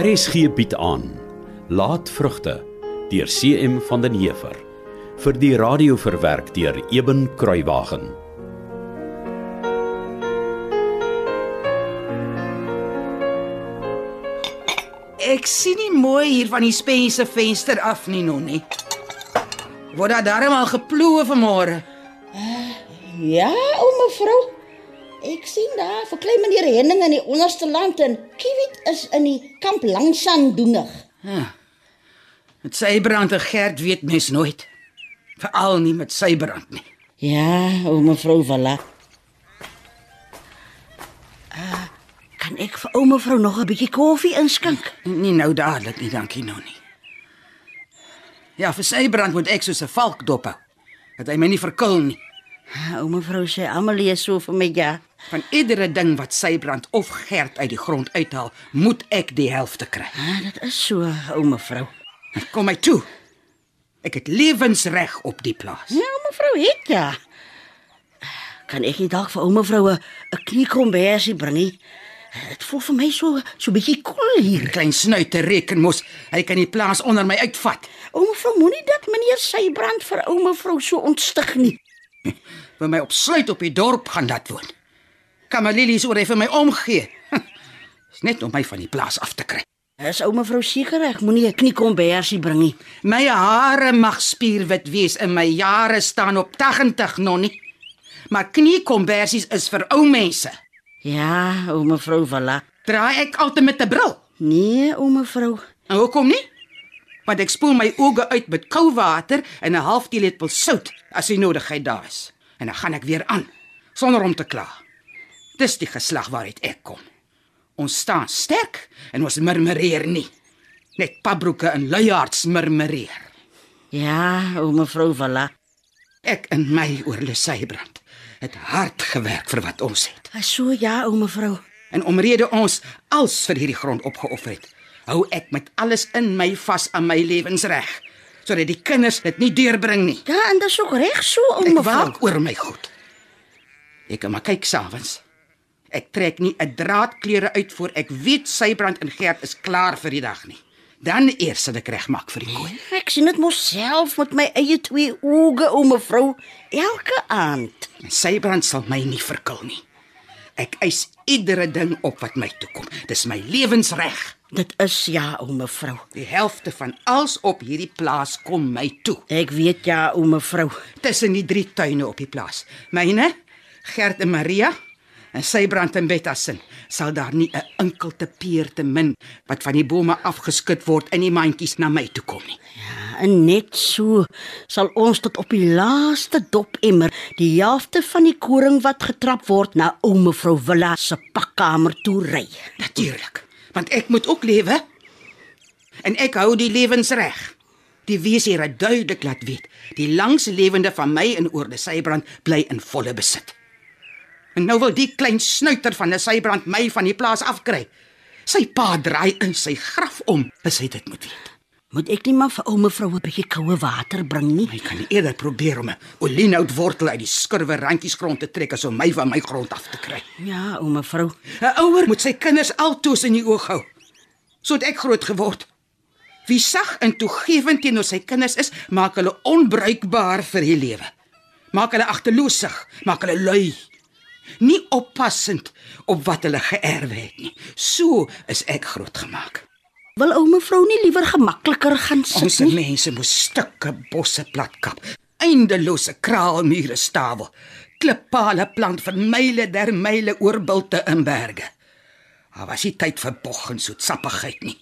RSG bied aan Laatvrugte deur CM van den Heever vir die radio verwerk deur Eben Kruiwagen. Ek sien nie mooi hier van die spense venster af nie nonnie. Word daar darm al geploe vanmôre? Ja, o mevrou. Ek sien daar vir klein meneer Henning in die onderste land en Kiewit is in die kamp langsaan doenig. Met sy brand en Gert weet mens nooit. Veral nie met sy brand nie. Ja, o mevrou Valla. Uh, kan ek vir ou mevrou nog 'n bietjie koffie inskink? Nie nou dadelik nie, dankie nonnie. Ja, vir sy brand moet ek soos 'n valk dop hou. Dat hy my nie verkil nie. O mevrou sê lees so vir my ja. Van iedere ding wat sy brand of Gert uit die grond uithaal, moet ek die helfte kry. Ah, dit is so, o mevrou. Kom my toe. Ek het lewensreg op die plaas. Ja, o mevrou het ja. Kan ek nie dalk vir ou mevrou 'n 'n kniekombersie bring nie? Dit voel vir my so so bietjie koel cool hier. Klein snuiter reken mos, hy kan die plaas onder my uitvat. O mevrou moenie dat meneer Sybrand vir ou mevrou so ontstig nie. Wil my opsluit op die dorp gaan laat woon. Kamalilies oor hy vir my omgee. Is net om my van die plaas af te kry. Is ou mevrou seker ek moenie 'n kniekombersie bring nie. My hare mag spierwit wees en my jare staan op 80 nonnie. Maar kniekombersies is vir ou mense. Ja, o mevrou Valla. Draai ek altyd met 'n bril? Nee, o mevrou. En hoekom nie? Want ek spoel my oë uit met koue water en 'n half teelepel sout as die nodigheid daar is. En dan gaan ek weer aan sonder om te kla. Dis die geslag waaruit ek kom. Ons staan sterk en ons murmureer nie. Net pabroeke en luiaards murmureer. Ja, o mevrou Valla. Ek en my oor Leseybrand het hard gewerk vir wat ons het. So ja, o mevrou. En omrede ons als vir hierdie grond opgeoffer het, hou ek met alles in my vas aan my lewensreg sodat die kinders dit nie deurbring nie. Ja, en dis ook reg so, o Ek mevrou. waak oor my goed. Ek kan maar kyk s'avonds. Ek trek nie 'n draad klere uit voor ek weet Sybrand en Gert is klaar vir die dag nie. Dan eers sal ek regmaak vir die kooi. Ek sien dit mos self met my eie twee oë, o mevrou, elke aand. Sybrand sal my nie verkil nie. Ek eis iedere ding op wat my toe kom. Dis my lewensreg. Dit is ja, o mevrou. Die helfte van alles op hierdie plaas kom my toe. Ek weet ja, o mevrou. Tussen die drie tuine op die plaas. Myne, Gert en Maria en Sybrand en Betta se sal daar nie 'n enkelte peer te min wat van die bome afgeskit word in die mandjies na my toe kom nie. Ja, en net so sal ons tot op die laaste dop emmer die helfte van die koring wat getrap word na o mevrou Villa se pakkamer toe ry. Natuurlik, want ek moet ook lewe. En ek hou die lewensreg. Die wees hier het duidelik laat weet, die langslewende van my in oorde Sybrand bly in volle besit. En nou wil die klein snuiter van 'n Sybrand my van die plaas afkry. Sy pa draai in sy graf om, as hy dit moet weet. Moet ek nie maar vir ou mevrou 'n bietjie koue water bring nie? Hy kan nie eerder probeer om 'n olienhoutwortel uit die skurwe randjies grond te trek as om my van my grond af te kry. Ja, o mevrou. 'n Ouer moet sy kinders altoos in die oog hou. So het ek groot geword. Wie sag en toegewend teenoor sy kinders is, maak hulle onbruikbaar vir die lewe. Maak hulle agterloosig, maak hulle lui. Nie oppassend op wat hulle geërwe het nie. So is ek grootgemaak. Wil ou mevrou nie liewer gemakliker gaan sit Ons nie? mense moes stukke bosse platkap, eindelose kraalmure stawel, klippale plant vir myle der myle oor bulte in berge. Daar was nie tyd vir bog en soetsappigheid nie.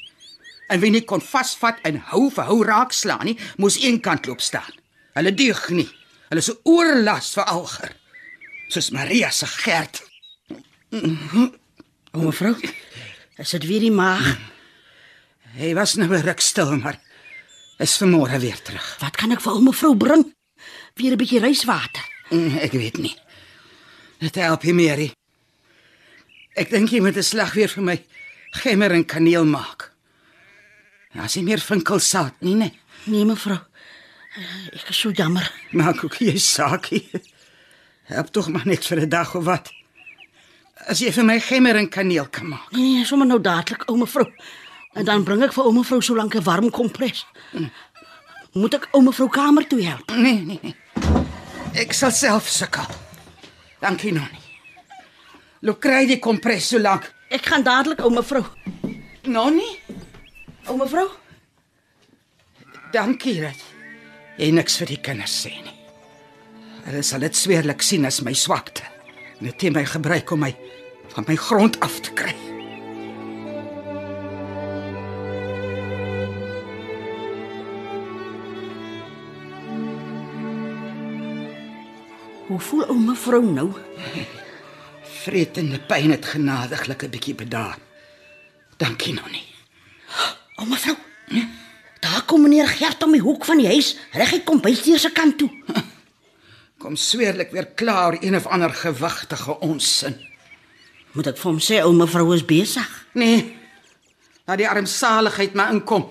En wie nie kon vasvat en hou vir hou raak slaan nie, moes eenkant loop staan. Hulle deug nie. Hulle is 'n oorlas vir alger. Soos Maria se Gert. O mevrou. Is dit weer die maag? Hy was nou 'n ruk stil, maar is vanmôre weer terug. Wat kan ek vir ou mevrou bring? Weer 'n bietjie ryswater. Mm, Ek weet nie. Dit help nie meer nie. Ek dink jy moet 'n slag weer vir my gemmer en kaneel maak. Ja, as jy meer vinkelsaad nie, nee. Nee mevrou. Ek is so jammer. Maak ook jy saakie. Help tog maar net vir 'n dag of wat. As jy vir my gemmer en kaneel kan maak. Nee, nee, sommer nou dadelik, ou mevrou. En dan bring ek vir ouma vrou so lank 'n warm kompres. Moet ek ouma vrou kamer toe help? Nee, nee, nee. Ek sal self sukkel. Dankie Nonnie. Loop kry die kompres so lank. Ek gaan dadelik ouma vrou. Nonnie, Ouma vrou? dankie dat jy niks vir die kinders sê nie. Hulle sal dit sweerlik sien as my swakte. En dit het my gebruik om my van my grond af te kry. Hoe voel ouma vrou nou? Vretende pyn het genadiglik 'n bietjie bedaar. Dankie Nonnie. Ouma vrou. Daar kom meneer Gert om die hoek van die huis, reguit kom bysdeur se kant toe. Kom sweerlik weer klaar een of ander gewigtige onsin. Moet ek vir hom sê ouma vrou is besig? Nee. Laat die armsaligheid maar inkom.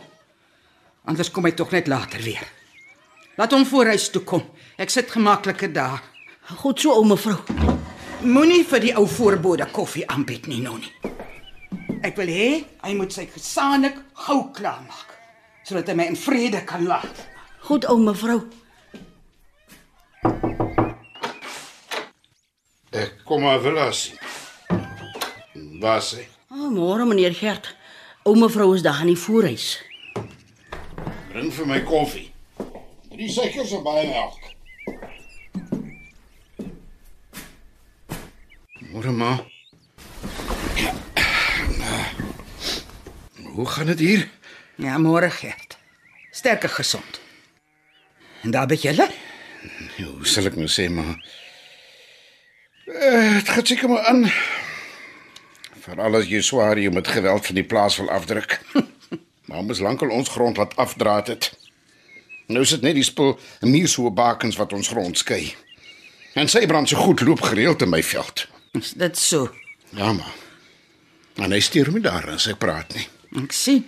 Anders kom hy tog net later weer. Laat hom voor huis toe kom. Ek sit gemaklike daar. Goed so ouma vrou. Moenie vir die ou voorbode koffie aanbied nie, Nonnie. Ek wil hê hy moet sy gesaanik gou klaarmaak sodat hy my in vrede kan laat. Goed ouma vrou. Ek kom maar wil sien. Waar sê? Oh, môre meneer Gert. Ouma vrou is daar in die voorhuis. Bring vir my koffie. Drie suikers en baie melk. Môre ma. Hoe gaan dit hier? Ja, môre Gert. Sterker gesond. En daar by julle? Hoe sal ek nou sê maar? Eh, Dit gaan seker maar aan. Veral as jy swaar jy met geweld van die plaas wil afdruk. maar ons lankal ons grond laat afdraat het. Nou is dit net die spul en meer bakens wat ons grond skei. En sy brand so goed loop gereeld in my veld. Is dit so? Ja maar. En hy stuur my daar as ek praat nie. Ek sien.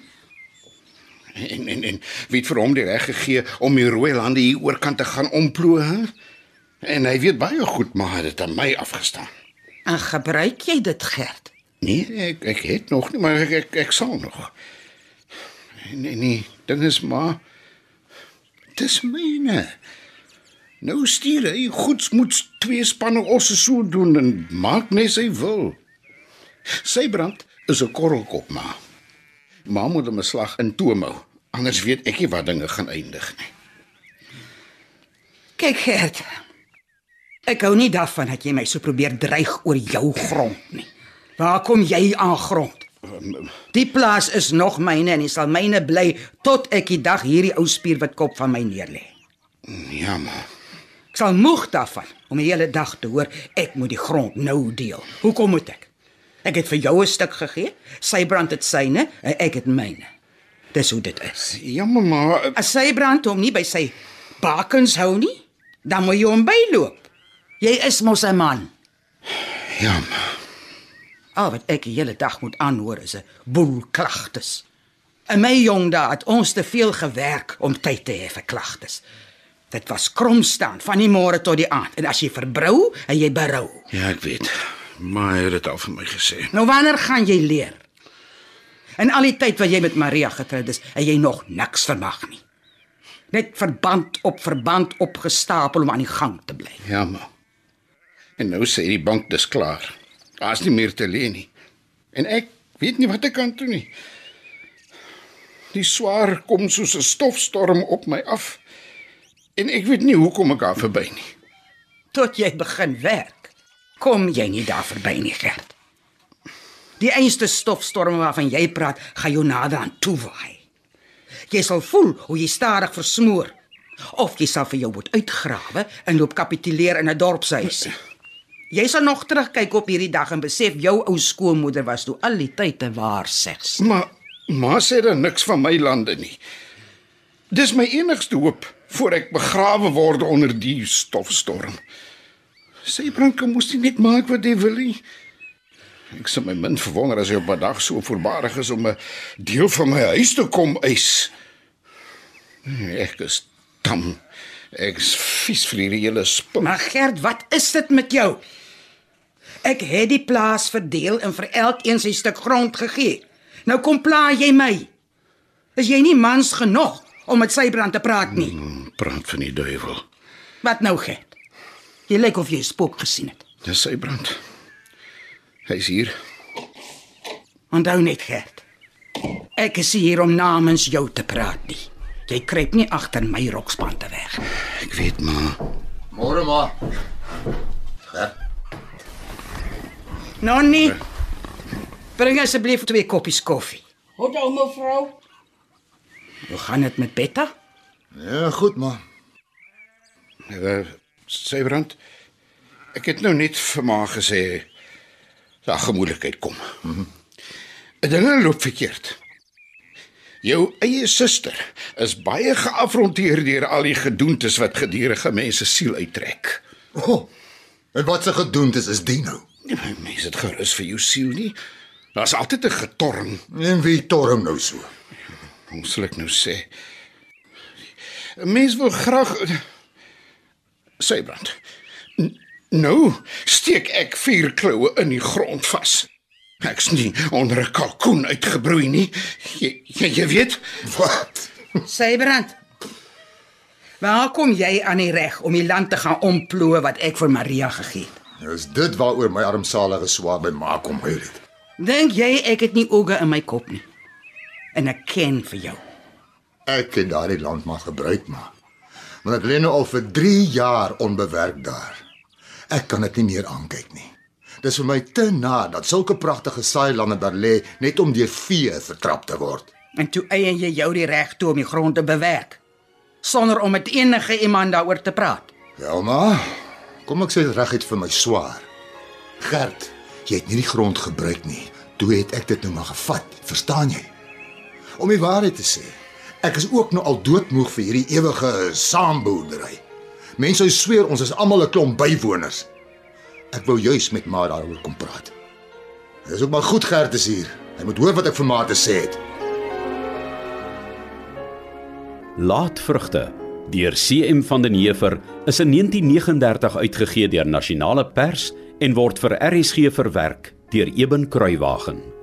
En en en wie het vir hom die reg gegee om die rooi lande hier oorkant te gaan omploeg? En hy weet baie goed maar hy het dit aan my afgestaan. En gebruik jy dit, Gert? Nee, ek ek het nog nie, maar ek ek, ek sal nog. Nee, nee, ding is maar dis myne. Nou stuur hy goeds moet twee spanne osse so doen en maak net sy wil. Sy brand is 'n korrelkop maar. Ma moet hom 'n slag in toom hou. Anders weet ek nie waar dinge gaan eindig nie. Kyk, Gert. Ek hou nie daarvan dat jy my so probeer dreig oor jou grond nie. Waar kom jy aan grond? Die plaas is nog myne en dit sal myne bly tot ek die dag hierdie ou spierwit kop van my neerlê. Ja, maar Ek sal moeg daarvan om die hele dag te hoor ek moet die grond nou deel. Hoekom moet ek? Ek het vir jou 'n stuk gegee, sy brand dit syne en ek het myne. Dis hoe dit is. jammer maar As sy brand hom nie by sy bakens hou nie, dan moet jy hom byloop. Jy is mos 'n man. ja, maar Al wat ek die hele dag moet aanhoor is 'n boel klagtes. In my jong dae het ons te veel gewerk om tyd te hê vir klagtes. Dit was krom staan van die môre tot die aand en as jy verbrou, en jy berou. ja, ek weet. Maar hy het dit al vir my gesê. Nou wanneer gaan jy leer? In al die tyd wat jy met Maria getroud is, het jy nog niks vermag nie. Net verband op verband opgestapel om aan die gang te bly. Ja, maar. En nou sê die bank dis klaar. Daar's nie meer te leen nie. En ek weet nie wat ek kan doen nie. Die swaar kom soos 'n stofstorm op my af. En ek weet nie hoekom ek daar verby nie. Tot jy begin werk, kom jy nie daar verby nie, Gert. Die einste stofstorm waarvan jy praat, gaan jou nader aan toe waai. Jy sal voel hoe jy stadig versmoor. Of jy sal vir jou moet uitgrawe en loop kapituleer in 'n dorpshuis. Jy sal nog terugkyk op hierdie dag en besef jou ou skoonmoeder was toe al die tyd 'n waarseks. Maar ma sê dan niks van my lande nie. Dis my enigste hoop voor ek begrawe word onder die stofstorm. Sy branke moes nie net maak wat hy wil nie. Ek sou my min verwonder as hy op 'n dag so voorbarig is om 'n deel van my huis te kom eis. Ek is tam. Ek is vies vir hierdie hele spin. Maar Gert, wat is dit met jou? Ek het die plaas verdeel en vir elkeen sy stuk grond gegee. Nou kom pla jy my. Is jy nie mans genoeg om met Sybrand te praat nie? Brand van die duiwel. Wat nou gert? Jy lyk of jy 'n spook gesien het. Dis sy brand. Hy's hier. Onthou net gert. Ek is hier om namens jou te praat nie. Jy kruip nie agter my rokspande weg. Ek weet maar. Môre maar. Nonnie. Bring asseblief twee koppies koffie. Wat ou mevrou? Hoe gaan dit met Betta? Ja, goed maar. Uh, sy brand. Ek het nou net vir ma gesê daar gemoeilikheid kom. Mhm. Mm Dinge loop verkeerd. Jou eie suster is baie geafronteer deur al die gedoentes wat gedurende mense siel uittrek. O. Oh, en wat se gedoentes is dit nou? Nee, Mense het gerus vir jou siel nie. Daar's altyd 'n getorm, En wie torm nou so? Hoe sal ek nou sê? 'n Mens wil graag Sybrand. N- Nou steek ek vier kloue in die grond vas. Ek's nie onder 'n kalkoen uitgebroei nie. Jy jy, jy weet, Wat? Sybrand. Waar kom jy aan die reg om die land te gaan omploe wat ek vir Maria gegee het? Is dit waaroor my armsalige swaar by ma kom huil het? Dink jy ek het nie oë in my kop nie? En ek ken vir jou. Ek het daardie land maar gebruik maar. Want ek lê nou al vir 3 jaar onbewerk daar. Ek kan dit nie meer aankyk nie. Dis vir my te na dat sulke pragtige saailande daar lê net om deur vee vertrap te word. En toe eien jy jou die reg toe om die grond te bewerk sonder om met enige iemand daaroor te praat. Ja maar, kom ek sê dit reguit vir my swaar. Gert, jy het nie die grond gebruik nie. Toe het ek dit nou maar gevat, verstaan jy? Om die waarheid te sê, ek is ook nou al doodmoeg vir hierdie ewige saamboerdery. Mense sou sweer ons is almal 'n klomp bywoners. Ek wou juis met ma daaroor kom praat. Dis ook maar goed Gert is hier. Hy moet hoor wat ek vir ma te sê het. Laatvrugte deur CM van den Heever is in 1939 uitgegee deur Nasionale Pers en word vir RSG verwerk deur Eben Kruiwagen.